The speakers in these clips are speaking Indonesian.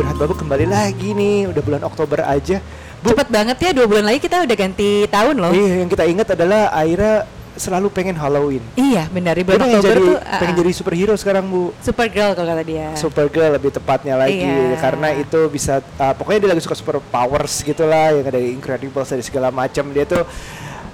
curhat babu kembali lagi nih, udah bulan Oktober aja. Bu, Cepet banget ya dua bulan lagi kita udah ganti tahun loh. iya, yang kita ingat adalah Aira selalu pengen Halloween. Iya benar di bulan Oktober jadi, tuh pengen ah, jadi superhero sekarang bu. Supergirl kalau kata dia. Supergirl lebih tepatnya lagi Iya. karena itu bisa uh, pokoknya dia lagi suka super powers gitulah yang dari Incredibles dari segala macam dia tuh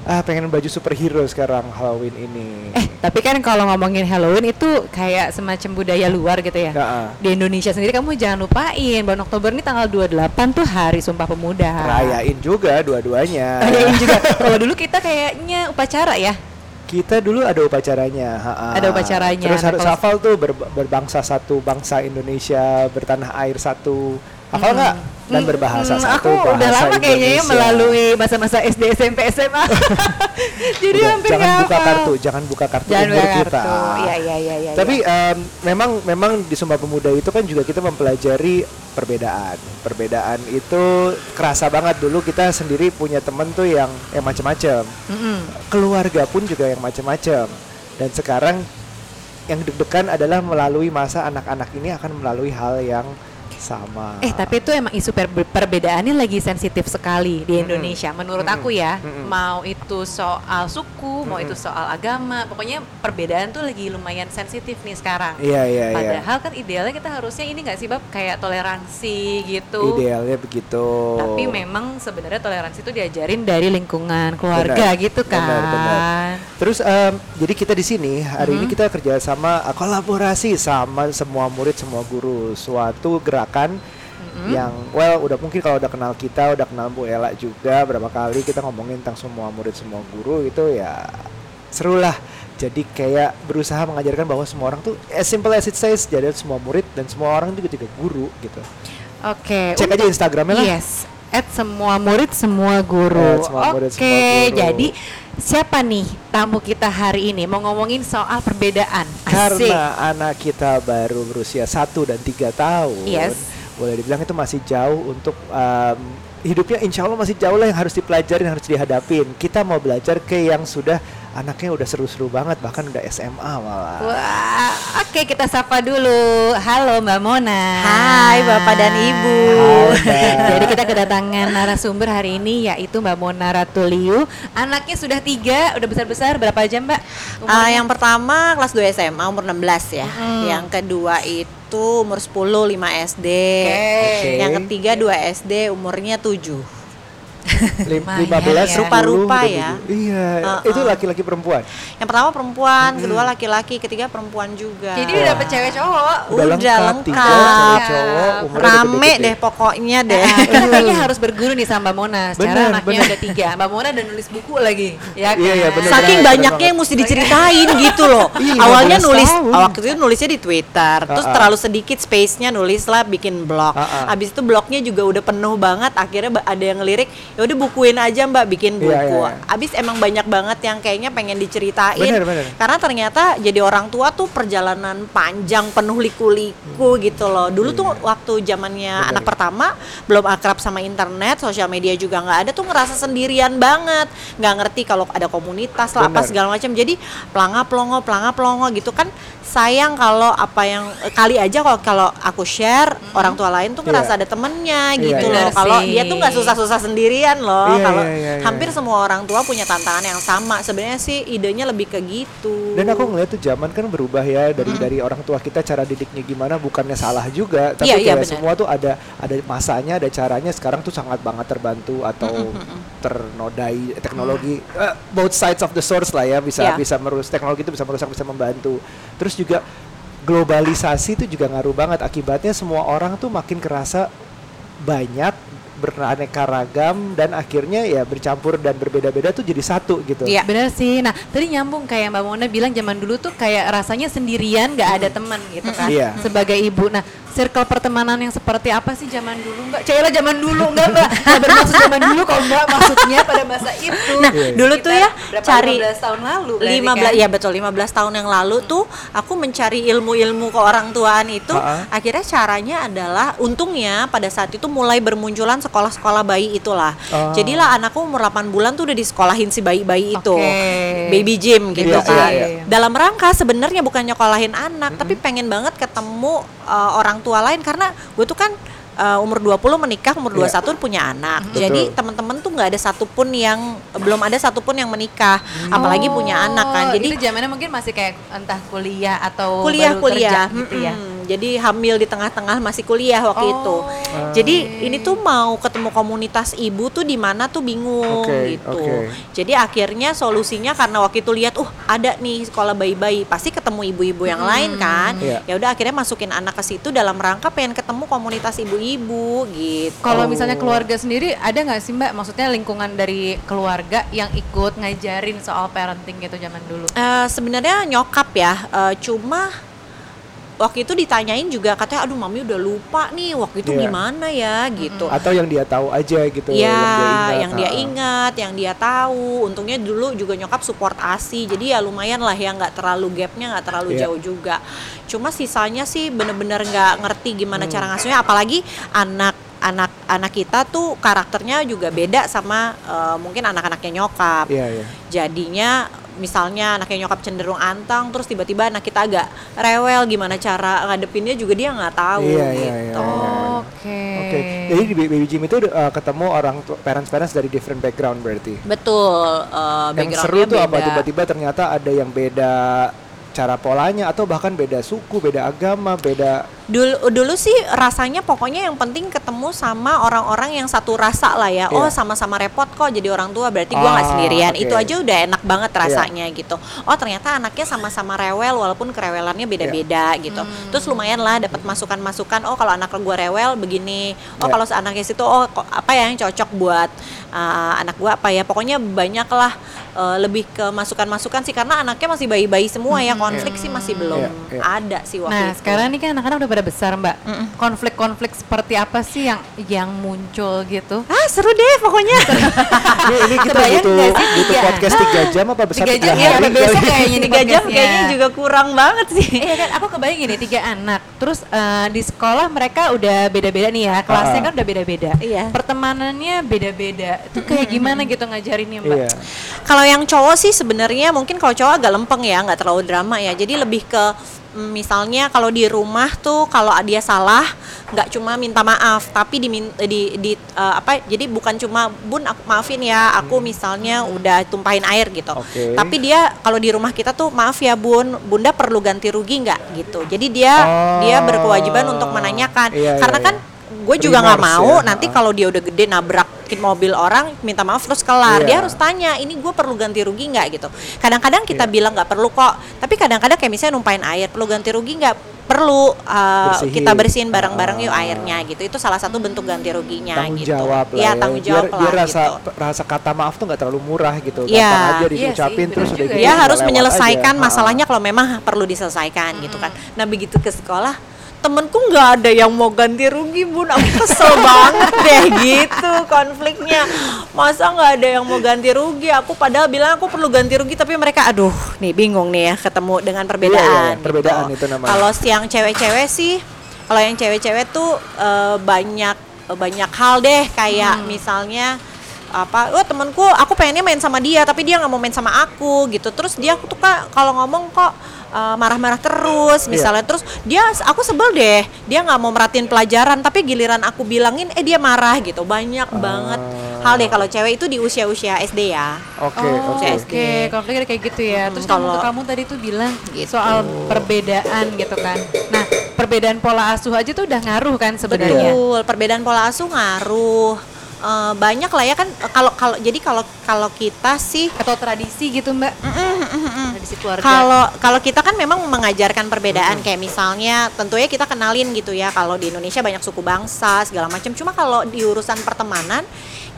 ah pengen baju superhero sekarang Halloween ini. Eh tapi kan kalau ngomongin Halloween itu kayak semacam budaya luar gitu ya. Nggak, ah. Di Indonesia sendiri kamu jangan lupain bulan Oktober ini tanggal 28 tuh Hari Sumpah Pemuda. rayain juga dua-duanya. Rayain juga. Kalau dulu kita kayaknya upacara ya. Kita dulu ada upacaranya. ha-ha. Ada upacaranya. Terus Nah, harus hafal tuh ber- berbangsa satu, bangsa Indonesia, bertanah air satu. Hafal nggak? Dan Hmm, berbahasa hmm, satu aku bahasa udah lama kayaknya ya melalui masa-masa SD, SMP, SMA. Jadi Udah, hampir jangan buka hafal. kartu, jangan buka kartu Jangan umur buka kita. kartu. Iya, iya, iya, iya. Tapi em, memang memang di Sumpah Pemuda itu kan juga kita mempelajari perbedaan. Perbedaan itu kerasa banget dulu kita sendiri punya temen tuh yang yang macam-macam. Mm-mm. Keluarga pun juga yang macam-macam. Dan sekarang yang deg-degan adalah melalui masa anak-anak ini akan melalui hal yang sama. Eh tapi itu emang isu per- perbedaannya lagi sensitif sekali di. Indonesia menurut Mm-mm. aku ya Mm-mm. mau itu soal suku mau Mm-mm. itu soal agama pokoknya perbedaan tuh lagi lumayan sensitif nih sekarang Iya iya iya. padahal kan idealnya kita harusnya ini nggak sih bab kayak toleransi gitu Idealnya begitu. tapi memang sebenarnya toleransi itu diajarin dari lingkungan keluarga Benar, gitu kan benar, benar. Terus em, jadi kita di sini hari ini Mhm. kita kerja sama uh, kolaborasi sama semua murid semua guru suatu gerakan Mm-mm. yang well udah mungkin kalau udah kenal kita udah kenal Bu Ella juga berapa kali kita ngomongin tentang semua murid semua guru itu ya seru lah. Jadi kayak berusaha mengajarkan bahwa semua orang tuh as simple as it says jadi semua murid dan semua orang juga juga guru gitu. oke Cek aja Instagramnya lah. Yes, at semua murid semua guru. Oke, guru. jadi siapa nih tamu kita hari ini mau ngomongin soal perbedaan? Asik. Karena anak kita baru berusia satu dan tiga tahun, Yes. boleh dibilang itu masih jauh untuk um, hidupnya. Insya Allah masih jauh lah yang harus dipelajarin, harus dihadapin. Kita mau belajar ke yang sudah anaknya udah seru-seru banget, bahkan udah SMA malah. Wah, oke kita sapa dulu. Halo Mbak Mona. Hai, Bapak dan Ibu. Hai. Jadi kita kedatangan narasumber hari ini yaitu Mbak Mona Ratuliu. Anaknya sudah tiga, udah besar-besar. Berapa jam Mbak? Ah, Umurnya? yang pertama kelas 2 SMA umur 16 ya. Mm. Yang kedua itu umur 10 5 SD. Oke. Yang ketiga 2 SD umurnya 7. Lim- Lumayan 15 ya. 10, Rupa-rupa udah ya. Iya, Uh-uh. itu laki-laki perempuan. Yang pertama perempuan, kedua laki-laki, ketiga perempuan juga. Jadi udah dapet cewek cowok. Udah lengkap. tiga cewek cowok, udah Rame deh pokoknya deh. Nah, kita kayaknya harus berguru nih sama Mbak Mona. Secara Bener, anaknya bener. udah tiga. Mbak Mona udah nulis buku lagi, ya kan? Iya, iya, bener. Saking bener banyaknya banget. yang mesti diceritain gitu loh. Iya, Awalnya 15 nulis, tahun. waktu itu nulisnya di Twitter, terus terlalu sedikit space-nya nulis lah bikin blog. Abis itu blognya juga udah penuh banget. Akhirnya ada yang ngelirik, ya udah bukuin aja Mbak bikin Iya, buku. iya, iya. Abis emang banyak banget yang kayaknya pengen diceritain. Bener, bener. Karena ternyata jadi orang tua tuh perjalanan panjang penuh liku-liku gitu loh. Dulu tuh waktu zamannya Bener. anak pertama belum akrab sama internet, sosial media juga nggak ada tuh ngerasa sendirian banget, nggak ngerti kalau ada komunitas lah apa segala macam. Jadi pelanga pelongo pelanga pelongo gitu kan sayang kalau apa yang kali aja kalau kalau aku share orang tua lain tuh ngerasa Iya. ada temennya Iya, gitu iya. loh. Kalau dia tuh nggak susah-susah sendirian loh. Iya, Kalau iya, iya, iya. hampir semua orang tua punya tantangan yang sama. Sebenarnya sih idenya lebih ke gitu. Dan aku ngeliat tuh zaman kan berubah ya dari dari orang tua kita cara didiknya gimana bukannya salah juga tapi Iya, iya, kayak benar. semua tuh ada ada masanya ada caranya sekarang tuh sangat banget terbantu atau ternodai teknologi eh, both sides of the source lah ya bisa Iya. bisa merus teknologi itu bisa merusak bisa membantu terus juga globalisasi itu juga ngaruh banget akibatnya semua orang tuh makin kerasa banyak beraneka ragam dan akhirnya ya bercampur dan berbeda-beda tuh jadi satu gitu Iya. Bener sih. Nah, tadi nyambung kayak Mbak Mona bilang zaman dulu tuh kayak rasanya sendirian nggak ada teman gitu kan. Iya. Sebagai ibu. Nah, circle pertemanan yang seperti apa sih zaman dulu Mbak? Cailah zaman dulu enggak Mbak? Nggak bermaksud zaman dulu kok Mbak maksudnya pada masa itu. Nah, Iya, iya. dulu tuh ya berapa, cari 15 tahun lalu berarti 15 kan? ya betul 15 tahun yang lalu tuh aku mencari ilmu-ilmu ke orang tuaan itu Ha-ha. akhirnya caranya adalah untungnya pada saat itu mulai bermunculan sekolah-sekolah bayi itulah. Oh. Jadilah anakku umur 8 bulan tuh udah disekolahin si bayi-bayi itu. Oke. Baby gym gitu Iya, kan. iya, iya. Dalam rangka sebenarnya bukan nyekolahin anak tapi pengen banget ketemu uh, orang tua lain karena gue tuh kan uh, umur 20 menikah, umur Iya. 21 punya anak. Betul. Jadi teman-teman tuh nggak ada satupun yang belum ada satupun yang menikah, apalagi punya anak kan. Oh, Jadi itu zamannya mungkin masih kayak entah kuliah atau kuliah baru kuliah kerja gitu ya. Jadi hamil di tengah-tengah masih kuliah waktu Oh. itu jadi ini tuh mau ketemu komunitas ibu tuh di mana tuh bingung Oke, gitu oke. jadi akhirnya solusinya karena waktu itu lihat uh ada nih sekolah bayi-bayi pasti ketemu ibu-ibu yang lain kan Iya. ya udah akhirnya masukin anak ke situ dalam rangka pengen ketemu komunitas ibu-ibu gitu Kalau Oh. misalnya keluarga sendiri ada nggak sih mbak? Maksudnya lingkungan dari keluarga yang ikut ngajarin soal parenting gitu zaman dulu? Eh, sebenarnya nyokap ya, eh, cuma waktu itu ditanyain juga katanya, aduh mami udah lupa nih waktu itu Iya. gimana ya gitu. Atau yang dia tahu aja gitu. Ya, ingat. yang dia Ah. ingat, yang dia tahu. Untungnya dulu juga nyokap support ASI, jadi ya lumayan lah ya nggak terlalu gapnya nggak terlalu Iya. jauh juga. Cuma sisanya sih bener-bener nggak ngerti gimana Hmm. cara ngasuhnya, apalagi anak anak anak kita tuh karakternya juga beda sama eh, mungkin anak-anaknya nyokap Iya, iya. jadinya misalnya anaknya nyokap cenderung antang terus tiba-tiba anak kita agak rewel gimana cara ngadepinnya juga dia nggak tahu Iya, iya, gitu. iya, Oke. Oke. Jadi di Baby Gym itu uh, ketemu orang parents-parents dari different background berarti. Betul, eh, yang seru backgroundnya tuh apa tiba-tiba ternyata ada yang beda cara polanya atau bahkan beda suku, beda agama, beda Dulu dulu sih rasanya pokoknya yang penting ketemu sama orang-orang yang satu rasa lah ya. Oh Iya. sama-sama repot kok jadi orang tua berarti gua nggak Ah, sendirian. oke. Iya. Itu aja udah enak banget rasanya gitu. Oh ternyata anaknya sama-sama rewel walaupun kerewelannya beda-beda Iya. gitu. Terus lumayan lah dapat masukan-masukan. Oh kalau anak gua rewel begini. Oh Iya. kalau anaknya situ oh apa ya yang cocok buat uh, anak gua apa ya. Pokoknya banyak lah uh, lebih ke masukan-masukan sih karena anaknya masih bayi-bayi semua ya. Konflik sih masih belum Iya, iya. ada sih waktu Nah itu. sekarang ini kan anak-anak udah pada besar mbak. Konflik-konflik seperti apa sih yang yang muncul gitu? Ah seru deh pokoknya. ini, ini kita Kebayang butuh, sih butuh tiga- podcast tiga jam apa besar Tiga tiga, jam ya, hari sampai besok kayaknya Tiga jam podcastnya. kayaknya juga kurang banget sih. Iya kan, aku kebayang gini tiga anak, terus eh, di sekolah mereka udah beda-beda nih ya, kelasnya Ah. kan udah beda-beda. Iya. Pertemanannya beda-beda. Itu kayak gimana gitu ngajarinnya mbak? Iya. Kalau yang cowok sih sebenarnya mungkin kalau cowok agak lempeng ya, nggak terlalu drama ya. Jadi lebih ke mm, misalnya kalau di rumah tuh kalau dia salah nggak cuma minta maaf, tapi di di, di eh, apa? Jadi bukan cuma bun aku maafin ya, aku misalnya udah tumpahin air gitu. Oke. Tapi dia kalau di rumah kita tuh maaf ya bun, bunda perlu ganti rugi nggak gitu. Jadi dia Oh. dia berkewajiban untuk menanyakan, Iya, karena iya, kan gue juga nggak Primers mau ya, nanti kalau dia udah gede nabrakin mobil orang minta maaf terus kelar Iya. dia harus tanya ini gue perlu ganti rugi nggak gitu kadang-kadang kita Iya. bilang nggak perlu kok tapi kadang-kadang kayak misalnya numpain air perlu ganti rugi nggak perlu uh, Bersihin. kita bersihin bareng-bareng yuk Ah. airnya gitu itu salah satu bentuk ganti ruginya tanggung gitu jawab lah Iya, ya. tanggung biar, jawab biar lah rasa gitu rasa kata maaf tuh nggak terlalu murah gitu Iya. gampang aja Iya diucapin terus udah gitu ya. dia harus menyelesaikan aja. masalahnya kalau memang perlu diselesaikan gitu kan nah begitu ke sekolah temenku nggak ada yang mau ganti rugi bun aku kesel banget deh gitu konfliknya masa nggak ada yang mau ganti rugi aku padahal bilang aku perlu ganti rugi tapi mereka aduh nih bingung nih ya ketemu dengan perbedaan Iya, iya, gitu. perbedaan itu namanya. kalau yang cewek-cewek sih kalau yang cewek-cewek tuh eh, banyak banyak hal deh kayak Hmm. misalnya apa oh temanku aku pengennya main sama dia tapi dia nggak mau main sama aku gitu terus dia tuh kak kalau ngomong kok uh, marah-marah terus Iya. misalnya terus dia aku sebel deh dia nggak mau merhatiin pelajaran tapi giliran aku bilangin eh dia marah gitu banyak banget Ah. hal deh kalau cewek itu di usia-usia SD ya oke oh, oke oke. Konfliknya kayak gitu ya. Terus kamu, kalau- kamu tadi tuh bilang Gitu. soal perbedaan gitu kan. Nah, perbedaan pola asuh aja tuh udah ngaruh kan sebenarnya. Betul, perbedaan pola asuh ngaruh. Eh, banyak lah ya kan eh, kalau kalau jadi kalau kalau kita sih Atau tradisi gitu mbak? Tradisi keluarga. Kalau kalau kita kan memang mengajarkan perbedaan kayak misalnya tentunya kita kenalin gitu ya kalau di Indonesia banyak suku bangsa segala macam. Cuma kalau di urusan pertemanan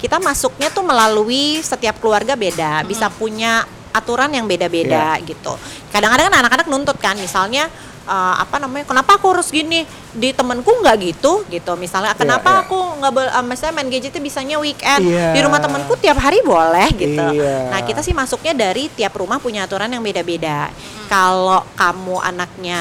kita masuknya tuh melalui setiap keluarga beda, bisa punya aturan yang beda-beda gitu. Kadang-kadang kan anak-anak nuntut kan misalnya eh, apa namanya kenapa aku harus gini di temenku nggak gitu gitu misalnya kenapa iya. aku nggak eh, misalnya main gadgetnya bisanya weekend Iya. di rumah temenku tiap hari boleh gitu Iya. nah kita sih masuknya dari tiap rumah punya aturan yang beda-beda. Kalau kamu anaknya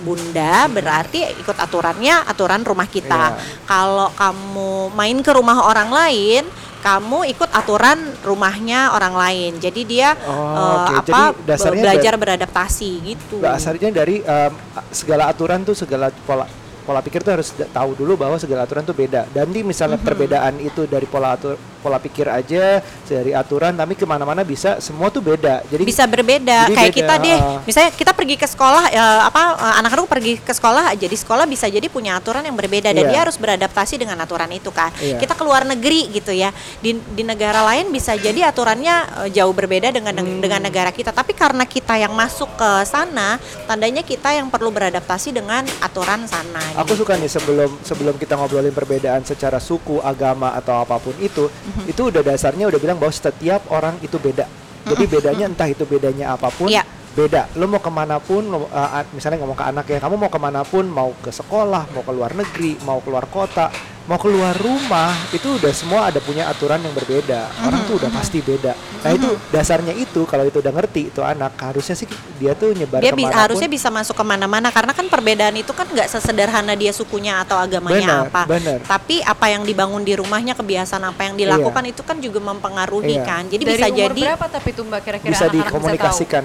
bunda, berarti ikut aturannya aturan rumah kita. Iya. Kalau kamu main ke rumah orang lain, kamu ikut aturan rumahnya orang lain. Jadi dia Oh, oke. apa Jadi dasarnya belajar beradaptasi gitu. dasarnya dari um, segala aturan tuh segala pola pola pikir tuh harus tahu dulu bahwa segala aturan tuh beda. Dan di misalnya perbedaan itu dari pola atur pola pikir aja dari aturan, tapi ke mana-mana bisa semua tuh beda. Jadi bisa berbeda Jadi kayak beda, kita deh misalnya kita pergi ke sekolah ya, apa eh, anak-anak pergi ke sekolah aja di sekolah bisa jadi punya aturan yang berbeda dan Iya. dia harus beradaptasi dengan aturan itu kan Iya. kita keluar negeri gitu ya di di negara lain bisa jadi aturannya eh, jauh berbeda dengan Hmm. dengan negara kita tapi karena kita yang masuk ke sana tandanya kita yang perlu beradaptasi dengan aturan sana Aku suka nih sebelum sebelum kita ngobrolin perbedaan secara suku, agama atau apa pun itu, Mhm. itu udah dasarnya udah bilang bahwa setiap orang itu beda. Jadi bedanya entah itu bedanya apa pun, Iya. Beda. Lo mau ke mana pun, lo, uh, misalnya ngomong ke anak ya, kamu mau ke mana pun, mau ke sekolah, mau ke luar negeri, mau keluar kota, mau keluar rumah, itu udah semua ada punya aturan yang berbeda. Orang tuh udah pasti beda. Nah itu dasarnya itu kalau itu udah ngerti itu anak harusnya sih dia tuh nyebar dia bi- ke mana pun. harusnya bisa masuk ke mana-mana karena kan perbedaan itu kan nggak sesederhana dia sukunya atau agamanya Benar, apa benar. tapi apa yang dibangun di rumahnya kebiasaan apa yang dilakukan itu kan juga mempengaruhi Iya. kan jadi Dari bisa umur jadi berapa tapi tuh mbak kira-kira bisa dikomunikasikan.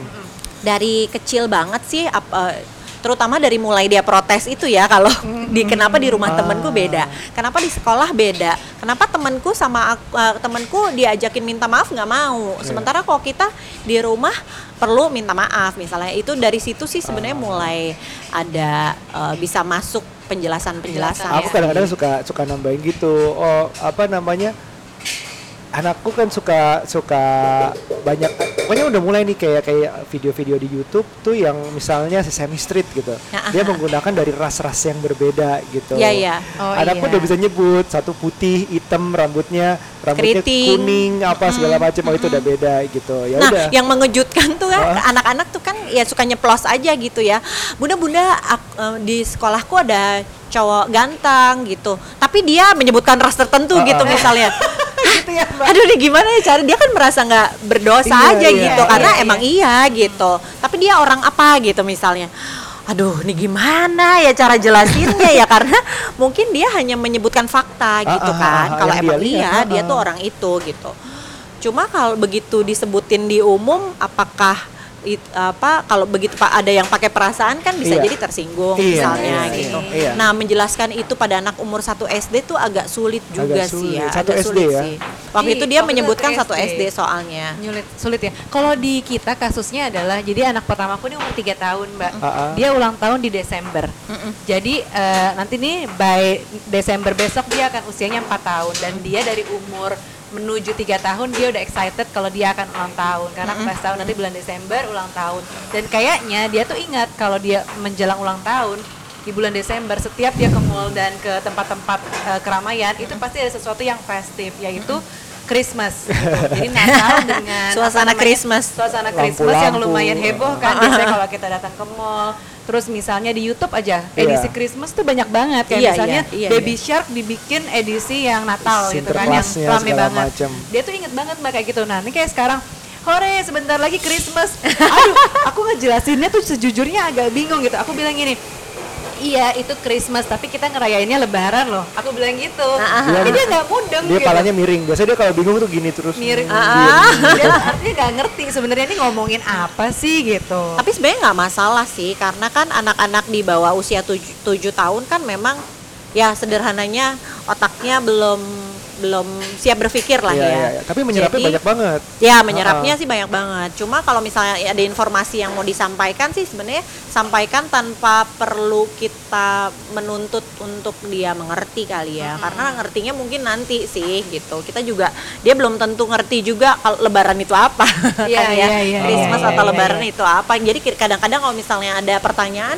Dari kecil banget sih ap- eh, terutama dari mulai dia protes itu ya kalau di kenapa di rumah temenku beda kenapa di sekolah beda kenapa temenku sama aku, eh, temenku diajakin minta maaf nggak mau. Sementara kalau kita di rumah perlu minta maaf misalnya itu dari situ sih sebenarnya mulai ada eh, bisa masuk penjelasan-penjelasan Penjelasan, aku ya. kadang-kadang suka suka nambahin gitu. Oh apa namanya anakku kan suka suka banyak pokoknya udah mulai nih kayak kayak video-video di YouTube tuh yang misalnya Sesame Street gitu dia menggunakan dari ras-ras yang berbeda gitu Iya, iya. Oh, anakku iya. udah bisa nyebut satu putih hitam rambutnya rambutnya Keriting. kuning apa segala macam oh itu udah beda gitu ya Nah, udah yang mengejutkan tuh kan anak-anak tuh kan ya suka nyeplos aja gitu ya. Bunda-bunda eh, di sekolahku ada cowok ganteng gitu. Tapi dia menyebutkan ras tertentu Ah, gitu ah. misalnya. gitu ya Mbak. Aduh nih gimana ya cari dia kan merasa nggak berdosa Iya, aja iya, gitu iya, karena iya. emang iya gitu. Tapi dia orang apa gitu misalnya. Aduh, nih gimana ya cara jelasinnya ya karena mungkin dia hanya menyebutkan fakta gitu ah, kan. ah, Kalau yang emang dia iya, ah, dia ah. tuh orang itu gitu. Cuma kalau begitu disebutin di umum apakah it- apa kalau begitu Pak ada yang pakai perasaan kan bisa Iya. jadi tersinggung Iya, misalnya iya, gitu. iya, iya. Nah, menjelaskan itu pada anak umur 1 SD tuh agak sulit juga Agak sih ya. sulit. Satu agak SD sulit ya? sih. Waktu Ih, itu dia waktu menyebutkan satu SD. SD soalnya. Sulit, sulit ya. Kalau di kita kasusnya adalah jadi anak pertamaku ini umur 3 tahun, Mbak. Ah, ah. Dia ulang tahun di Desember. Jadi eh, nanti nih by Desember besok dia akan usianya 4 tahun dan dia dari umur menuju tiga tahun dia udah excited kalau dia akan ulang tahun karena aku kasih tahu nanti bulan Desember ulang tahun dan kayaknya dia tuh ingat kalau dia menjelang ulang tahun di bulan Desember setiap dia ke mall dan ke tempat-tempat eh, keramaian itu pasti ada sesuatu yang festif yaitu Christmas gitu. jadi Natal dengan Suasana namanya, Christmas. suasana. Christmas yang lumayan heboh kan biasanya kalau kita datang ke mall terus misalnya di YouTube aja edisi Iya. Christmas tuh banyak banget. Kayak Iya, misalnya iya, iya, Baby Shark dibikin edisi yang Natal gitu kan yang rame banget. macem. dia tuh inget banget mbak kayak gitu. Nah ini kayak sekarang Hore sebentar lagi Christmas. Aduh aku ngejelasinnya tuh sejujurnya agak bingung gitu. Aku bilang gini Iya itu Christmas tapi kita ngerayainnya lebaran loh. Aku bilang gitu. Dia- Jadi dia nggak mudeng dia gitu. palanya miring. Biasanya dia kalau bingung tuh gini terus. Miring. Ah. Dia artinya nggak ngerti sebenarnya ini ngomongin apa sih gitu. Tapi sebenarnya nggak masalah sih karena kan anak-anak di bawah usia 7, tahun kan memang ya sederhananya otaknya belum belum siap berpikir lah Iya, ya. iya, iya. tapi menyerapnya Jadi- banyak banget Ya menyerapnya Ah, sih banyak banget. Cuma kalau misalnya ada informasi yang mau disampaikan sih sebenarnya sampaikan tanpa perlu kita menuntut untuk dia mengerti kali ya. Karena ngertinya mungkin nanti sih gitu. Kita juga dia belum tentu ngerti juga kalau Lebaran itu apa Iya, kan ya. iya, iya, Christmas iya, atau iya, Lebaran iya. itu apa. Jadi kadang-kadang kalau misalnya ada pertanyaan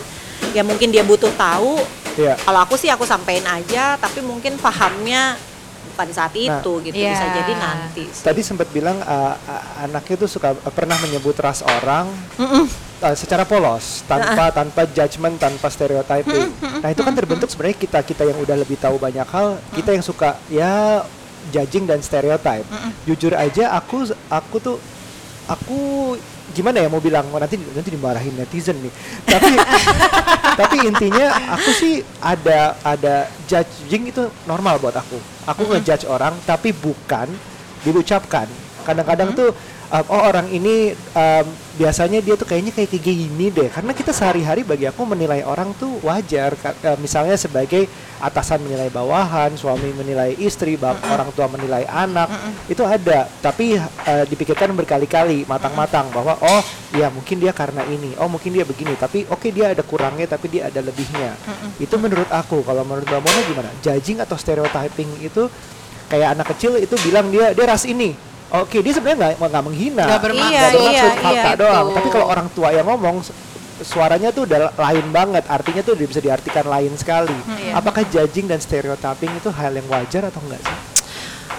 ya mungkin dia butuh tahu. Iya. Kalau aku sih aku sampein aja, tapi mungkin pahamnya bukan saat Nah, itu gitu. Iya. Bisa jadi nanti. tadi sempat bilang uh, uh, anaknya tuh suka uh, pernah menyebut ras orang uh, secara polos tanpa tanpa judgement tanpa stereotyping. Nah itu kan terbentuk sebenarnya kita kita yang udah lebih tahu banyak hal kita yang suka ya judging dan stereotype. Jujur aja aku aku tuh aku gimana ya mau bilang oh, nanti nanti dimarahin netizen nih. Tapi tapi intinya aku sih ada ada judging itu normal buat aku. Aku ngejudge orang tapi bukan diucapkan. Kadang-kadang Mm-hmm. tuh um, oh orang ini um, biasanya dia tuh kayaknya kayak kayak gini deh. Karena kita sehari-hari bagi aku menilai orang tuh wajar. Eh, misalnya sebagai atasan menilai bawahan suami menilai istri bap- orang tua menilai anak itu ada. Tapi eh, dipikirkan berkali-kali matang-matang bahwa oh ya mungkin dia karena ini. Oh mungkin dia begini. Tapi oke dia ada kurangnya tapi dia ada lebihnya. Itu menurut aku. Kalau menurut Mbak Mona gimana? Judging atau stereotyping itu kayak anak kecil itu bilang dia dia ras ini oke dia sebenarnya nggak nggak menghina Nggak bermaksud. Iya, bermaksud iya, fakta iya. doang Itu. tapi kalau orang tua yang ngomong su- suaranya tuh udah lain banget artinya tuh bisa diartikan lain sekali Iya. apakah judging dan stereotyping itu hal yang wajar atau enggak sih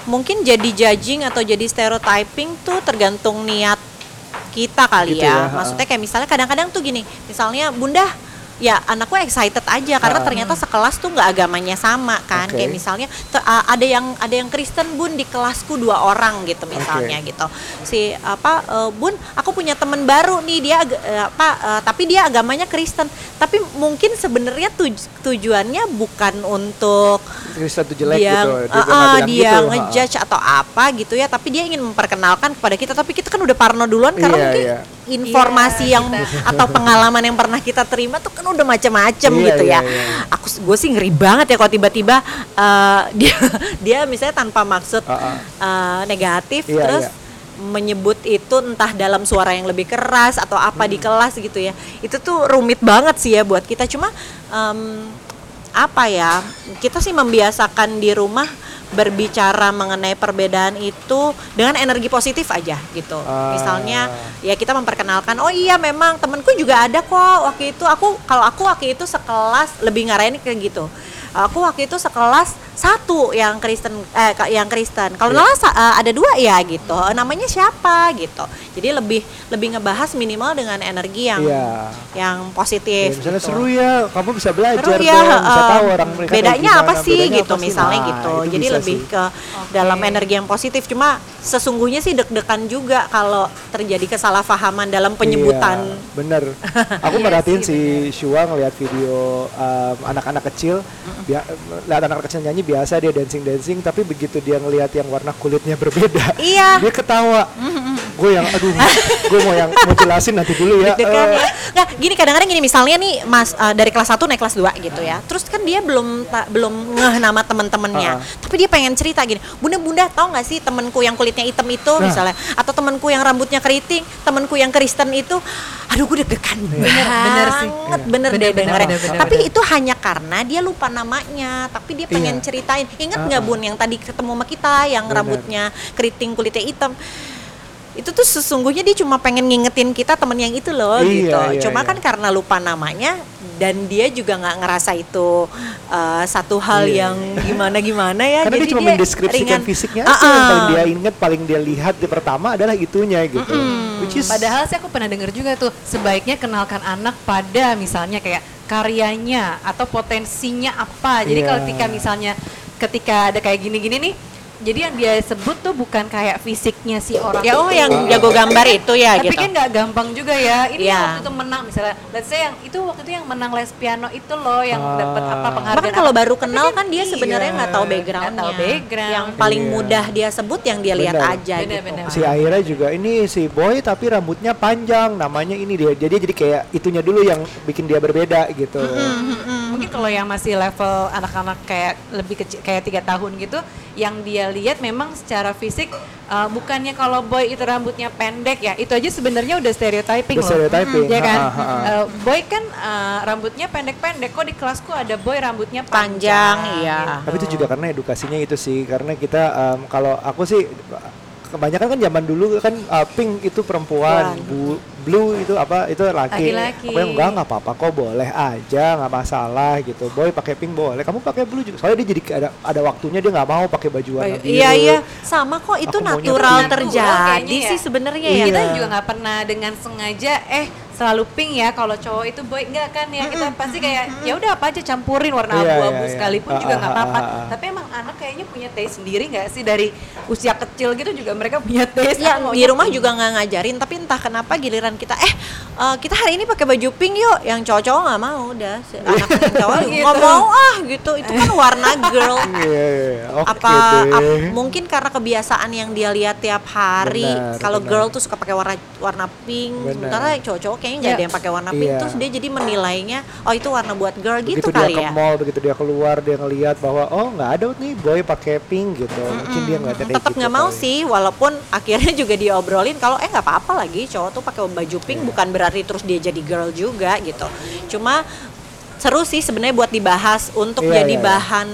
mungkin jadi judging atau jadi stereotyping tuh tergantung niat kita kali Gitu ya. ya. Maksudnya kayak misalnya kadang-kadang tuh gini, misalnya Bunda ya anakku excited aja karena Ha. ternyata sekelas tuh nggak agamanya sama kan Oke. kayak misalnya a- ada yang ada yang Kristen bun di kelasku dua orang gitu misalnya Oke. gitu si apa eh, bun aku punya temen baru nih dia eh, apa eh, tapi dia agamanya Kristen tapi mungkin sebenarnya tuj- tujuannya bukan untuk Kristen tuh jelek dia, gitu nggak eh, bilang dia gitu, ngejudge atau apa gitu ya tapi dia ingin memperkenalkan kepada kita tapi kita kan udah parno duluan karena Iya, mungkin iya. Informasi Iya, yang kita. atau pengalaman yang pernah kita terima tuh kan udah macam-macam Iya, gitu iya, ya iya. aku gue sih ngeri banget ya kalau tiba-tiba eh, dia dia misalnya tanpa maksud Ah, ah. eh, negatif Iya, terus iya. menyebut itu entah dalam suara yang lebih keras atau apa Hmm. di kelas gitu ya itu tuh rumit banget sih ya buat kita cuma em, apa ya kita sih membiasakan di rumah berbicara mengenai perbedaan itu dengan energi positif aja gitu. Ah. misalnya ya kita memperkenalkan oh iya memang temenku juga ada kok waktu itu. Aku kalau aku waktu itu sekelas lebih ngarahin kayak gitu. Aku waktu itu sekelas satu yang Kristen eh yang Kristen kalau Iya. Nala sa- eh, ada dua ya gitu namanya siapa gitu jadi lebih lebih ngebahas minimal dengan energi yang Iya. yang Ya, positif misalnya gitu. seru ya kamu bisa belajar Seru dong ya, bisa eh, tahu orang mereka bedanya gimana, apa sih bedanya gitu apa sih? misalnya Nah, gitu itu jadi lebih sih. ke dalam energi yang positif cuma sesungguhnya sih deg-degan juga kalau terjadi kesalahpahaman dalam penyebutan Iya, bener. Aku Iya merhatiin sih, si Shua ngeliat video um, anak-anak kecil, bia- lihat anak kecil nyanyi biasa dia dancing dancing, tapi begitu dia ngelihat yang warna kulitnya berbeda, Iya. dia ketawa. Gue yang, aduh, gue mau yang mau jelasin nanti dulu ya. deg-degan Eh, ya. Nggak, gini kadang-kadang gini misalnya nih Mas eh, dari kelas 1 naik kelas 2 gitu ya. Terus kan dia belum ta- belum ngeh nama temen-temennya. Ah. Tapi dia pengen cerita gini. Bunda-bunda tahu nggak sih temenku yang kulitnya hitam itu Nah. misalnya atau temenku yang rambutnya keriting, temenku yang Kristen itu aduh gue deg-degan Bener, bener sih. banget Iya. bener, Bener, deh bener, dengerin. bener, bener, Tapi bener. itu hanya karena dia lupa namanya, tapi dia pengen Iya. ceritain. Ingat Ah, nggak ah. Bun yang tadi ketemu sama kita yang Bener. rambutnya keriting kulitnya hitam itu tuh sesungguhnya dia cuma pengen ngingetin kita temen yang itu loh Iya, gitu. iya, cuma iya. kan karena lupa namanya dan dia juga nggak ngerasa itu uh, satu hal Iya, yang gimana gimana ya. Karena Jadi dia cuma mendeskripsikan fisiknya Ah, aja, yang ah. paling dia ingat, paling dia lihat di pertama adalah itunya gitu. Which is Padahal sih aku pernah dengar juga tuh sebaiknya kenalkan anak pada misalnya kayak karyanya atau potensinya apa. Jadi Iya. kalau ketika misalnya ketika ada kayak gini-gini nih, jadi yang dia sebut tuh bukan kayak fisiknya si orang Ya oh itu. yang jago gambar itu ya Tapi gitu. kan nggak gampang juga ya. Ini Iya. waktu itu menang misalnya, let's say yang itu waktu itu yang menang les piano itu loh yang Ah. dapat apa penghargaan. Bahkan kalau baru kenal kan dia iya, sebenarnya nggak tahu nggak backgroundnya. tahu background. Yang paling Iya. mudah dia sebut yang dia lihat aja Benar, gitu. benar. si Aira juga ini si boy tapi rambutnya panjang namanya ini dia jadi jadi kayak itunya dulu yang bikin dia berbeda gitu Mungkin kalau yang masih level anak-anak kayak lebih kecil kayak tiga tahun gitu, yang dia lihat memang secara fisik uh, bukannya kalau boy itu rambutnya pendek ya, itu aja sebenarnya udah stereotyping Udah loh. stereotyping, ya kan? ha, ha, ha. Uh, boy kan uh, rambutnya pendek-pendek, kok di kelasku ada boy rambutnya Panjang, panjang. iya. gitu. tapi itu juga karena edukasinya itu sih karena kita em, kalau aku sih kebanyakan kan zaman dulu kan uh, pink itu perempuan, bu- blue itu apa itu laki. Laki-laki. Aku yang enggak nggak apa-apa kok boleh aja nggak masalah gitu. Boy pakai pink boleh, kamu pakai blue juga. Soalnya dia jadi ada ada waktunya dia nggak mau pakai baju warna biru. Iya iya sama kok itu Aku natural terjadi kayaknya ya. sih sebenarnya Iya. ya. Kita juga nggak pernah dengan sengaja eh selalu pink ya kalau cowok itu boy enggak kan ya kita pasti kayak ya udah apa aja campurin warna Iya, abu-abu iya, iya. sekalipun Ah, juga ah, nggak ah, apa-apa ah, ah. tapi emang anak kayaknya punya taste sendiri nggak sih dari usia kecil gitu juga mereka punya taste Ya di rumah pink. juga nggak ngajarin, tapi entah kenapa giliran kita eh eh, kita hari ini pakai baju pink yuk, yang cowok-cowok nggak mau udah, Si anak cowok Gitu. nggak mau ah gitu, itu kan warna girl. Iya, iya, iya. Oke apa ap- mungkin karena kebiasaan yang dia lihat tiap hari kalau girl tuh suka pakai warna warna pink Benar. sementara cowok-cowok kayaknya nggak Ya. ada yang pakai warna pink Iya. terus dia jadi menilainya oh itu warna buat girl begitu gitu dia kali ke ya mall begitu dia keluar dia ngelihat bahwa oh nggak ada nih boy pakai pink gitu mungkin dia kayak tetap gitu nggak mau kali. sih walaupun akhirnya juga diobrolin kalau eh nggak apa-apa lagi cowok tuh pakai baju pink Iya. bukan berarti terus dia jadi girl juga gitu cuma seru sih sebenarnya buat dibahas untuk Iya, jadi iya, iya. bahan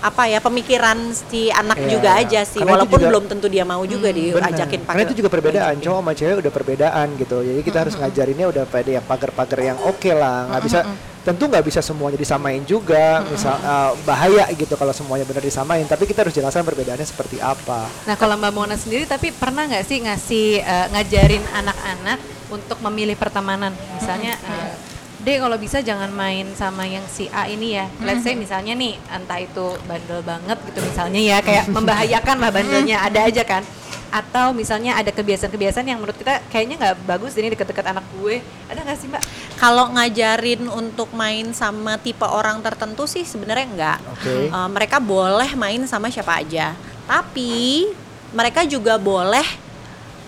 apa ya pemikiran si anak Iya, juga aja sih. Karena walaupun juga- belum tentu dia mau juga Benar. diajakin pakai Karena itu juga perbedaan. cowok sama cewek udah perbedaan gitu. Jadi kita harus ngajarinnya udah pada yang pagar-pagar yang oke lah. Nggak bisa tentu nggak bisa semuanya disamain juga. Misal uh, bahaya gitu kalau semuanya benar disamain. Tapi kita harus jelaskan perbedaannya seperti apa. Nah kalau Mbak Mona sendiri tapi pernah nggak sih ngasih eh, ngajarin anak-anak untuk memilih pertemanan? Misalnya eh, Dek kalau bisa jangan main sama yang si A ini ya Let's say misalnya nih entah itu bandel banget gitu misalnya ya Kayak membahayakan lah bandelnya ada aja kan Atau misalnya ada kebiasaan-kebiasaan yang menurut kita kayaknya nggak bagus ini deket-deket anak gue Ada nggak sih Mbak? Kalau ngajarin untuk main sama tipe orang tertentu sih sebenarnya enggak. Oke. Eh, mereka boleh main sama siapa aja. Tapi mereka juga boleh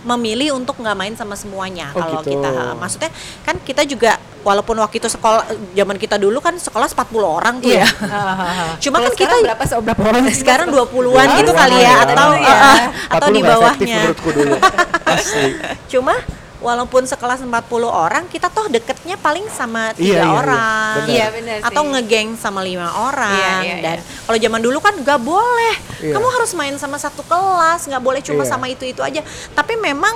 memilih untuk nggak main sama semuanya. Oh, Kalau gitu. kita maksudnya kan kita juga walaupun waktu itu sekolah zaman kita dulu kan sekolah 40 orang tuh ya. Cuma kan kita sekarang berapa berapa orang sekarang 20-an Ya, gitu 20-an kali ya ya. atau Iya. eh, eh, atau 40 di bawahnya. menurutku dulu asli Cuma walaupun sekelas 40 orang, kita toh deketnya paling sama Iya, tiga iya, iya. orang. Benar. Iya benar sih Atau ngegeng sama lima orang. Iya, iya, Dan iya. kalau zaman dulu kan nggak boleh. Iya. Kamu harus main sama satu kelas, nggak boleh cuma Iya. sama itu-itu aja. Tapi memang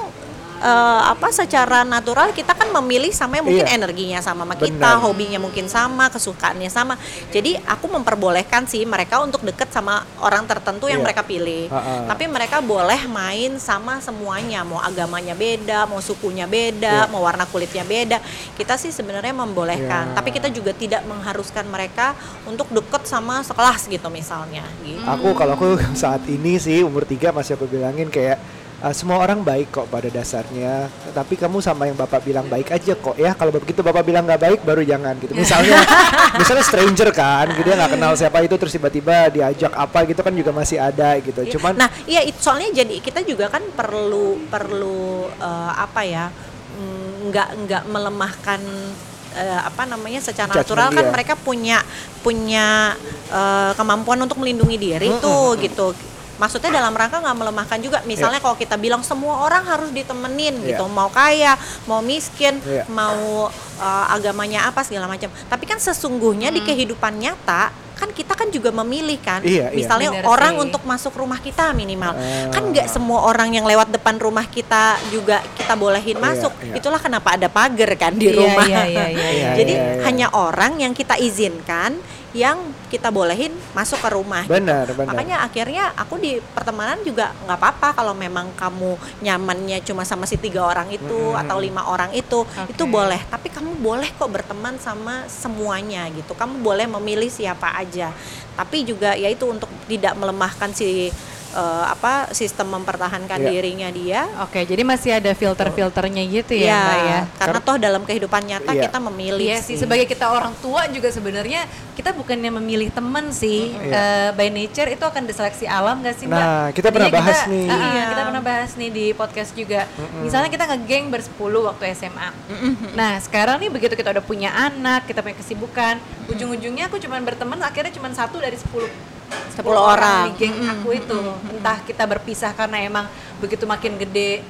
eh, apa secara natural kita kan memilih sama yang mungkin Iya. energinya sama sama kita, Benar. hobinya mungkin sama, kesukaannya sama. Jadi aku memperbolehkan sih mereka untuk deket sama orang tertentu yang Iya. mereka pilih. Ha-ha. Tapi mereka boleh main sama semuanya, mau agamanya beda, mau sukunya beda, Iya. mau warna kulitnya beda. Kita sih sebenarnya membolehkan, Iya. tapi kita juga tidak mengharuskan mereka untuk deket sama sekelas gitu misalnya. Gitu. Aku kalau aku saat ini sih umur tiga masih aku bilangin kayak uh, semua orang baik kok pada dasarnya. Tapi kamu sama yang bapak bilang baik aja kok ya. Kalau begitu bapak bilang nggak baik baru jangan gitu. Misalnya, misalnya stranger kan, gitu dia nggak kenal siapa itu terus tiba-tiba diajak apa gitu kan juga masih ada gitu. Iya. Cuman nah, iya soalnya jadi kita juga kan perlu perlu eh, apa ya? mm, nggak nggak melemahkan eh, apa namanya secara Judgment natural kan dia. mereka punya punya eh, kemampuan untuk melindungi diri tuh gitu. Maksudnya dalam rangka nggak melemahkan juga. Misalnya kalau kita bilang semua orang harus ditemenin Iya. gitu, mau kaya, mau miskin, Iya. mau eh, agamanya apa segala macam. Tapi kan sesungguhnya di kehidupan nyata kan kita kan juga memilih kan. Iya, iya. Misalnya Bener orang sih. untuk masuk rumah kita minimal. Ah. Kan nggak semua orang yang lewat depan rumah kita juga kita bolehin Iya, masuk. iya. Itulah kenapa ada pagar kan di Iya, rumah. iya, iya, iya, iya. Jadi Iya, iya. hanya orang yang kita izinkan yang kita bolehin masuk ke rumah. gitu. benar, benar. Makanya akhirnya aku di pertemanan juga nggak apa-apa kalau memang kamu nyamannya cuma sama si tiga orang itu Mm-mm. atau lima orang itu Oke. itu boleh. Tapi kamu boleh kok berteman sama semuanya gitu. Kamu boleh memilih siapa aja. Tapi juga yaitu untuk tidak melemahkan si eh, apa sistem mempertahankan Iya. dirinya dia. Oke jadi masih ada filter-filternya gitu ya Iya, Mbak ya karena toh dalam kehidupan nyata Iya. kita memilih Iya sih sebagai kita orang tua juga sebenarnya kita bukannya memilih teman sih Iya. Eh, by nature itu akan diseleksi alam gak sih mbak? Nah, kita pernah Tadinya bahas nih. Ah, Iya. Kita pernah bahas nih di podcast juga. Misalnya kita ngegeng bersepuluh waktu SMA. Nah sekarang nih begitu kita udah punya anak, kita punya kesibukan, ujung-ujungnya aku cuman berteman akhirnya cuman satu dari sepuluh. 10 orang. di geng aku itu. Entah kita berpisah karena emang begitu makin gede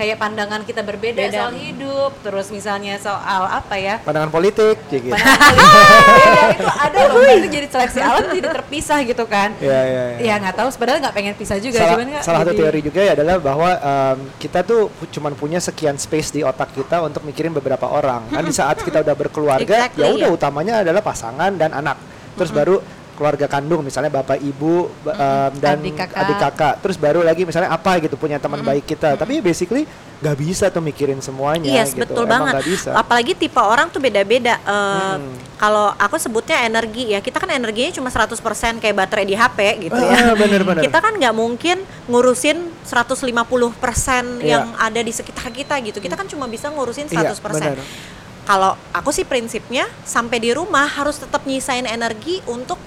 kayak pandangan kita berbeda Beda. soal hidup, terus misalnya soal apa ya? Pandangan politik, ya gitu. Pandangan politik beda itu ada loh itu jadi seleksi alam jadi terpisah gitu kan Iya, iya, iya. ya nggak tahu sebenarnya nggak pengen pisah juga salah, cuman salah satu teori juga ya adalah bahwa em, kita tuh cuman punya sekian space di otak kita untuk mikirin beberapa orang kan di saat kita udah berkeluarga Exactly, ya udah ya. utamanya adalah pasangan dan anak terus baru keluarga kandung misalnya bapak ibu ba- em, dan Adik kakak. adik kakak terus baru lagi misalnya apa gitu punya teman baik kita tapi basically nggak bisa tuh mikirin semuanya Yes, gitu betul Emang banget. bisa Apalagi tipe orang tuh beda-beda. Eh, Hmm. Kalau aku sebutnya energi ya, kita kan energinya cuma 100% kayak baterai di HP gitu Ah, ya. bener-bener. Kita kan nggak mungkin ngurusin 150% Iya. yang ada di sekitar kita gitu. Kita kan cuma bisa ngurusin 100%. Iya, bener. Kalau aku sih prinsipnya sampai di rumah harus tetap nyisain energi untuk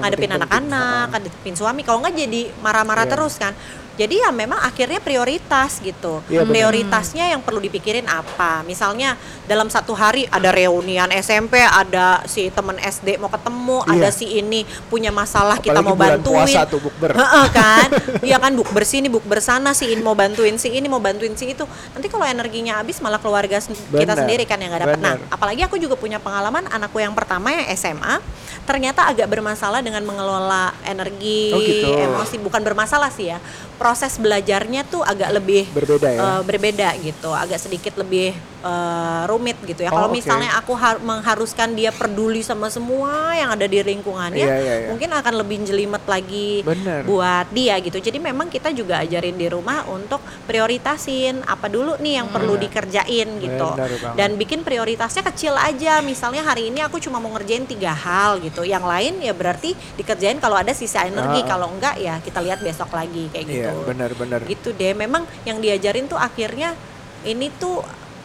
ngadepin anak-anak, ngadepin suami. Kalau nggak jadi marah-marah Iya. terus kan. Jadi ya memang akhirnya prioritas gitu. Iya, benar. prioritasnya yang perlu dipikirin apa? Misalnya dalam satu hari ada reunian SMP, ada si temen SD mau ketemu, Iya. ada si ini punya masalah kita Apalagi mau bulan bantuin. puasa tuh, bukber. Heeh, kan? Iya kan bukber sini, bukber sana, si ini mau bantuin si ini, mau bantuin si itu. Nanti kalau energinya habis malah keluarga sen- kita sendiri kan yang nggak dapat. Nah, apalagi aku juga punya pengalaman anakku yang pertama yang SMA ternyata agak bermasalah dengan mengelola energi, Oh, gitu. emosi. Bukan bermasalah sih ya. Proses belajarnya tuh agak lebih Berbeda ya? eh, berbeda gitu, agak sedikit lebih eh, rumit gitu ya. Oh, Kalau oke. misalnya aku har- mengharuskan dia peduli sama semua yang ada di lingkungannya, Iya, iya, iya. mungkin akan lebih jelimet lagi Bener. buat dia gitu. Jadi memang kita juga ajarin di rumah untuk prioritasin apa dulu nih yang perlu Iya. dikerjain gitu. Bener. Dan bikin prioritasnya kecil aja. Misalnya hari ini aku cuma mau ngerjain tiga hal gitu. Yang lain ya berarti dikerjain kalau ada sisa energi. Ah. Kalau enggak ya kita lihat besok lagi kayak gitu. Iya, benar-benar. Gitu deh. Memang yang diajarin tuh akhirnya ini tuh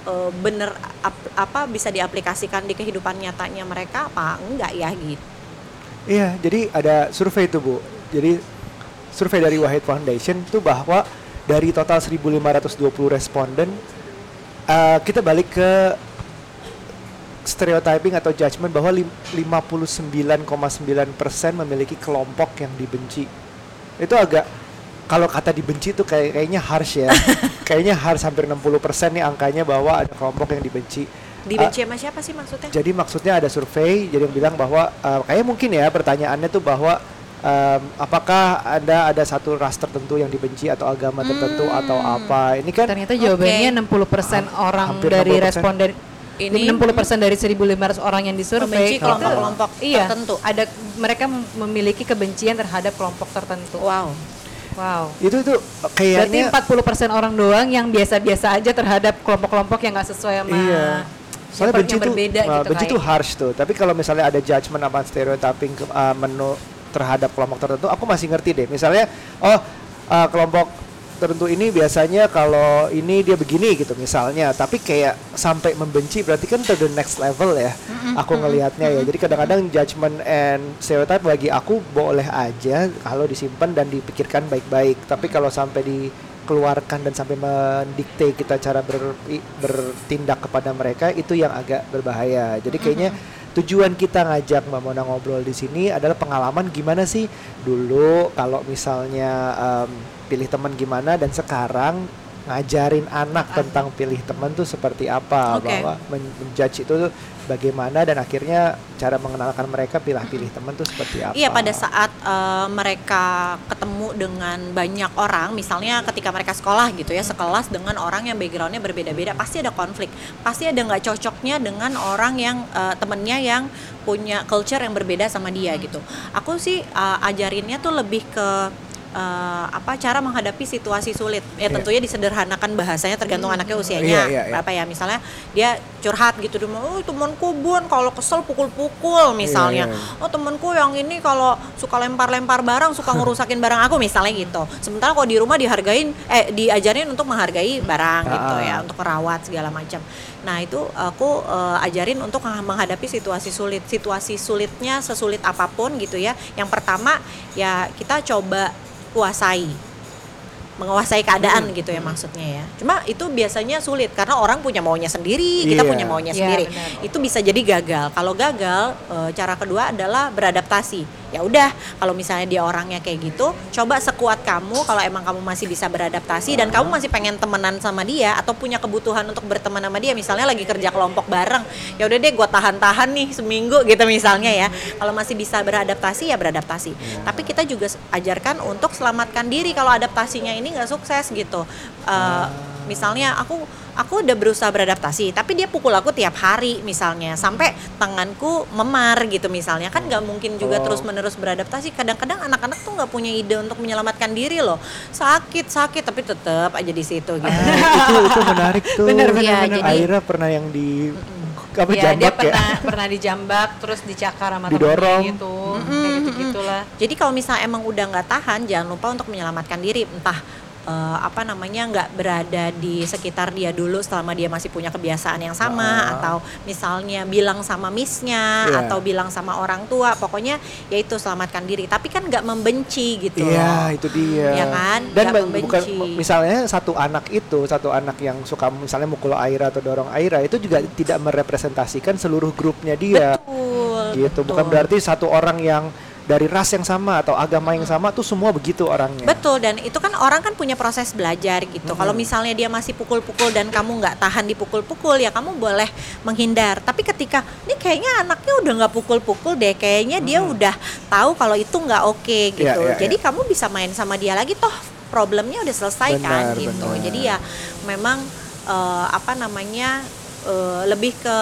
eh, bener ap- apa bisa diaplikasikan di kehidupan nyatanya mereka apa enggak ya gitu. Iya, jadi ada survei tuh Bu. Jadi survei dari Wahid Foundation tuh bahwa dari total 1520 responden eh, kita balik ke stereotyping atau judgment bahwa lim- 59,9% memiliki kelompok yang dibenci. Itu agak kalau kata dibenci tuh kayak kayaknya harsh ya. kayaknya harsh hampir 60% nih angkanya bahwa ada kelompok yang dibenci. Dibenci sama siapa sih maksudnya? Jadi maksudnya ada survei jadi yang bilang bahwa eh, kayaknya mungkin ya pertanyaannya tuh bahwa em, apakah ada ada satu ras tertentu yang dibenci atau agama tertentu atau apa? Ini kan Ternyata jawabannya 60% orang hampir dari 60%. responden Ini 60% dari 1.500 orang yang disurvei Membenci itu- kelompok-kelompok iya, tertentu. Ada mereka mem- memiliki kebencian terhadap kelompok tertentu. Wow. Wow. itu Berarti kayaknya 40% orang doang yang biasa-biasa aja terhadap kelompok-kelompok yang nggak sesuai sama iya. Soalnya yang benci tuh berbeda uh, gitu benci tuh kayak. harsh tuh. Tapi kalau misalnya ada judgement apa stereotyping uh, menu terhadap kelompok tertentu, aku masih ngerti deh. Misalnya oh uh, kelompok tertentu ini biasanya kalau ini dia begini gitu misalnya. Tapi kayak sampai membenci berarti kan to the next level ya aku ngelihatnya ya. jadi kadang-kadang judgment and stereotype bagi aku boleh aja kalau disimpan dan dipikirkan baik-baik. Tapi kalau sampai dikeluarkan dan sampai mendikte kita cara ber- bertindak kepada mereka itu yang agak berbahaya. Jadi kayaknya tujuan kita ngajak Mbak Mona ngobrol di sini adalah pengalaman gimana sih dulu kalau misalnya em, pilih teman gimana dan sekarang ngajarin anak tentang pilih teman tuh seperti apa Oke. bahwa men- menjudge itu bagaimana dan akhirnya cara mengenalkan mereka pilih-pilih teman tuh seperti apa. Iya pada saat eh, mereka ketemu dengan banyak orang, misalnya ketika mereka sekolah gitu ya sekelas dengan orang yang backgroundnya berbeda-beda, pasti ada konflik, pasti ada nggak cocoknya dengan orang yang eh, temennya yang punya culture yang berbeda sama dia gitu. Aku sih eh, ajarinnya tuh lebih ke eh, apa cara menghadapi situasi sulit. Ya Iya. tentunya disederhanakan bahasanya tergantung anaknya usianya Iya, iya, iya. berapa ya. Misalnya dia curhat gitu, dia mau, oh temanku bun kalau kesel pukul-pukul misalnya. Iya, iya. Oh temenku yang ini kalau suka lempar-lempar barang, suka ngerusakin barang aku misalnya gitu. Sementara kalau di rumah dihargain, eh diajarin untuk menghargai barang gitu Ah. ya, untuk merawat segala macam. Nah itu aku eh, ajarin untuk menghadapi situasi sulit. Situasi sulitnya sesulit apa pun gitu ya. Yang pertama ya kita coba kuasai menguasai keadaan Hmm. gitu ya maksudnya ya. Cuma itu biasanya sulit karena orang punya maunya sendiri, kita Iya. punya maunya Iya, sendiri. benar. Itu bisa jadi gagal. Kalau gagal, eh, cara kedua adalah beradaptasi. Ya udah, kalau misalnya dia orangnya kayak gitu, coba sekuat kamu kalau emang kamu masih bisa beradaptasi dan kamu masih pengen temenan sama dia atau punya kebutuhan untuk berteman sama dia, misalnya lagi kerja kelompok bareng. Ya udah deh, gua tahan-tahan nih seminggu gitu misalnya ya. Kalau masih bisa beradaptasi ya beradaptasi. Tapi kita juga ajarkan untuk selamatkan diri kalau adaptasinya ini nggak sukses gitu. Eh, Misalnya aku aku udah berusaha beradaptasi, tapi dia pukul aku tiap hari misalnya sampai tanganku memar gitu misalnya kan nggak mungkin juga Oh. terus menerus beradaptasi. Kadang-kadang anak-anak tuh nggak punya ide untuk menyelamatkan diri loh. Sakit sakit tapi tetap aja di situ gitu. itu itu menarik tuh. Bener, bener, Iya, bener. jadi- Aira pernah yang di apa Iya, dia jambak ya? pernah pernah dijambak terus dicakar sama Didorong. gitu. Kayak gitu-gitulah. Jadi kalau misalnya emang udah nggak tahan, jangan lupa untuk menyelamatkan diri. Entah eh, apa namanya nggak berada di sekitar dia dulu selama dia masih punya kebiasaan yang sama, Ah. atau misalnya bilang sama missnya, Iya. atau bilang sama orang tua. Pokoknya yaitu selamatkan diri. Tapi kan nggak membenci gitu. Iya, loh. itu dia. Ya kan? Dan Nggak men- bukan membenci. misalnya satu anak itu, satu anak yang suka misalnya mukul Aira atau dorong Aira itu juga tidak merepresentasikan seluruh grupnya dia. Betul. Gitu. Bukan betul. berarti satu orang yang dari ras yang sama atau agama yang sama tuh semua begitu orangnya. Betul dan itu kan orang kan punya proses belajar gitu. Kalau misalnya dia masih pukul-pukul dan kamu nggak tahan dipukul-pukul ya kamu boleh menghindar. Tapi ketika ini kayaknya anaknya udah nggak pukul-pukul deh, kayaknya dia udah tahu kalau itu nggak oke gitu. Iya, iya, Jadi kamu bisa main sama dia lagi toh problemnya udah selesai kan Benar, gitu. benar. Jadi ya memang eh, apa namanya eh, lebih ke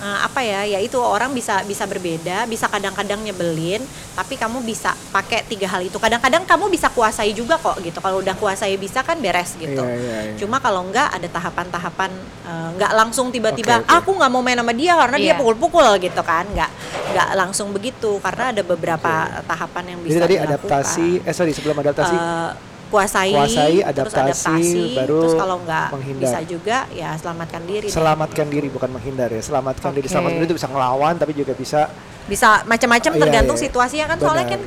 eh, apa ya ya itu orang bisa bisa berbeda bisa kadang-kadang nyebelin tapi kamu bisa pakai tiga hal itu kadang-kadang kamu bisa kuasai juga kok gitu kalau udah kuasai bisa kan beres gitu Iya, iya, iya. cuma kalau enggak ada tahapan-tahapan eh, nggak langsung tiba-tiba Oke, oke. aku nggak mau main sama dia karena dia Iya. pukul-pukul gitu kan nggak nggak langsung begitu karena ada beberapa tahapan yang bisa Jadi tadi dilakukan. adaptasi, eh sorry sebelum adaptasi Eh, kuasai, Kuasai, terus adaptasi, adaptasi, baru terus kalau nggak bisa juga ya selamatkan diri deh. selamatkan diri bukan menghindar ya. Selamatkan diri, Oke. selamatkan diri itu bisa ngelawan tapi juga bisa bisa macam-macam iya, tergantung iya. situasinya kan soalnya Benar. kan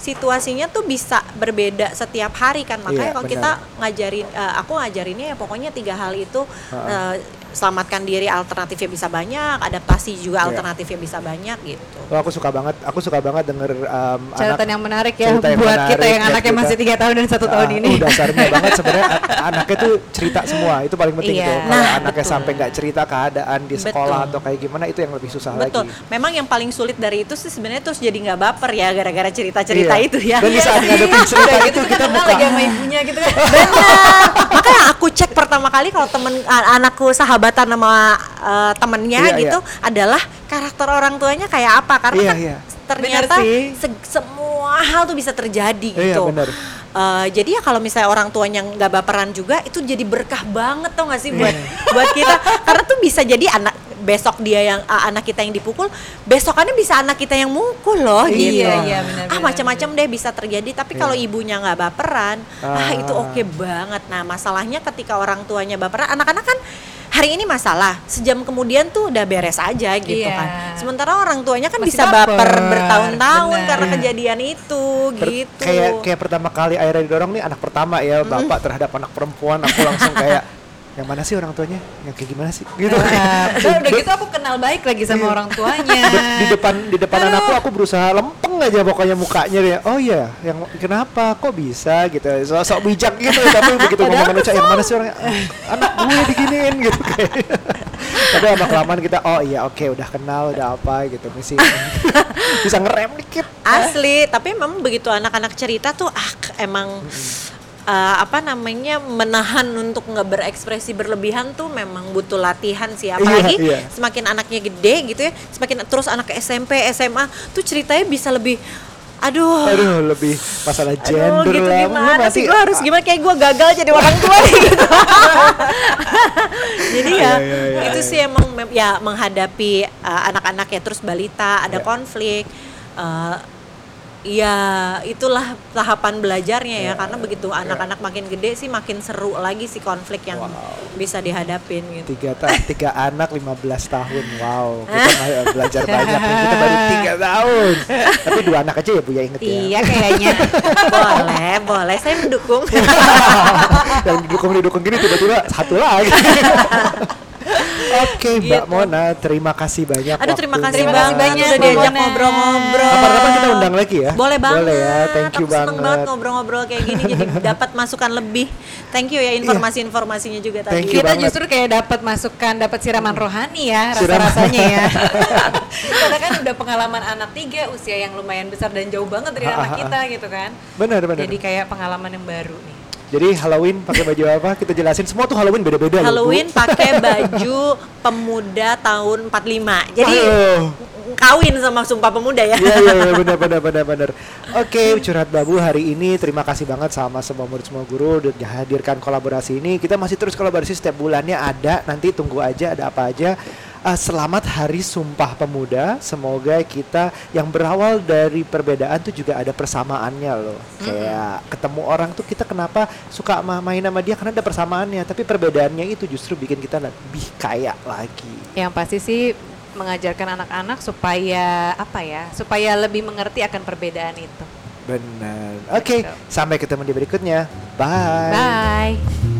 situasinya tuh bisa berbeda setiap hari kan makanya Iya, kalau benar. kita ngajarin eh, aku ngajarinnya ya pokoknya tiga hal itu Ha-ha. Selamatkan diri alternatifnya bisa banyak adaptasi juga Iya. alternatifnya bisa banyak gitu Oh, aku suka banget, aku suka banget denger um, Catatan anak yang menarik ya yang buat kita menarik yang dan anaknya kita- masih tiga tahun dan satu tahun Ah, ini. uh, dasarnya banget sebenarnya anaknya tuh cerita semua itu paling penting Iya. tuh. Kalau Nah, anaknya betul. sampai nggak cerita keadaan di sekolah Betul. atau kayak gimana itu yang lebih susah betul lagi. memang yang paling sulit dari itu sih sebenarnya terus jadi nggak baper ya gara-gara cerita-cerita Iya. itu ya Dan di Iya saat sih. ngadepin cerita itu gitu kita kenal muka lagi sama ibunya gitu kan. Benar. Makanya aku cek pertama kali kalau temen anakku sahabatan sama uh, temennya Iya, gitu adalah karakter orang tuanya kayak apa karena Iya, kan iya. ternyata se- semua hal tuh bisa terjadi Iya, gitu. benar. Uh, jadi ya kalau misalnya orang tuanya nggak baperan juga itu jadi berkah banget tau gak sih buat buat kita karena tuh bisa jadi anak besok dia yang a- anak kita yang dipukul besokannya bisa anak kita yang mukul loh Iya, gitu iya, benar, ah macam-macam deh bisa terjadi tapi kalau Iya. ibunya nggak baperan ah, Ah. itu oke banget nah masalahnya ketika orang tuanya baperan anak-anak kan hari ini masalah sejam kemudian tuh udah beres aja gitu Iya. kan sementara orang tuanya kan Masih bisa baper, baper, bertahun-tahun karena Iya. kejadian itu gitu kayak kayak pertama kali Aira didorong nih anak pertama ya bapak terhadap anak perempuan aku langsung kayak yang mana sih orang tuanya? Yang kayak gimana sih? Gitu. Nah, udah, udah gitu aku kenal baik lagi sama Iya. orang tuanya. di depan di depan Aduh. anakku aku berusaha lempeng aja pokoknya mukanya dia. Oh iya yang kenapa? Kok bisa? Gitu. Sok sok bijak gitu tapi begitu ngomongin Uca, yang mana sih orangnya? "Ah, anak gue diginiin gitu kayak. Tapi lama kelamaan kita oh iya oke udah kenal udah apa gitu. Misi bisa ngerem dikit. Asli tapi memang begitu anak-anak cerita tuh ah emang eh, apa namanya menahan untuk nggak berekspresi berlebihan tuh memang butuh latihan sih apalagi iya. semakin anaknya gede gitu ya semakin terus anak SMP SMA tuh ceritanya bisa lebih aduh aduh lebih masalah Aduh gender gitu lah gimana sih gue harus gimana kayak gue gagal jadi orang tua gitu jadi ya Iya, iya, iya, itu iya. sih emang mem- ya menghadapi uh, anak-anak ya terus balita ada Iya. konflik uh, ya itulah tahapan belajarnya ya. Karena begitu anak-anak makin gede sih makin seru lagi sih konflik yang bisa dihadapin gitu. Tiga ta tiga anak 15 tahun. Wow kita belajar banyak nih. kita baru tiga tahun. Tapi dua anak aja ya bu ya inget ya? Iya kayaknya. boleh boleh. Saya mendukung. Yang didukung didukung gini tiba-tiba satu lagi Oke Mbak Gitu. Mona, terima kasih banyak. Aduh terima waktunya. kasih Terima banget banyak, udah Mbak diajak ngobrol-ngobrol. Kapan-kapan kita undang lagi ya? Boleh banget. Boleh ya, thank you Aku seneng banget. banget ngobrol-ngobrol kayak gini jadi dapat masukan lebih. Thank you ya informasi-informasinya juga tadi. Thank you Kita banget. justru kayak dapat masukan, dapat siraman rohani ya rasa-rasanya ya. Karena kan udah pengalaman anak tiga usia yang lumayan besar dan jauh banget dari anak kita gitu kan. Benar benar. Jadi kayak pengalaman yang baru nih. Jadi Halloween pakai baju apa? Kita jelasin semua tuh Halloween beda-beda. Halloween pakai baju pemuda tahun 45. Jadi Aduh. kawin sama Sumpah Pemuda ya. Iya iya iya benar benar benar benar. Oke, curhat babu hari ini terima kasih banget sama semua murid semua guru udah hadirkan kolaborasi ini. Kita masih terus kolaborasi setiap bulannya ada. Nanti tunggu aja ada apa aja. Uh, selamat Hari Sumpah Pemuda. Semoga kita yang berawal dari perbedaan tuh juga ada persamaannya loh. Kayak ketemu orang tuh kita kenapa suka ma- main sama dia karena ada persamaannya. Tapi perbedaannya itu justru bikin kita lebih kaya lagi. Yang pasti sih mengajarkan anak-anak supaya apa ya? Supaya lebih mengerti akan perbedaan itu. Benar. Oke, Gitu. sampai ketemu di berikutnya. Bye. Bye.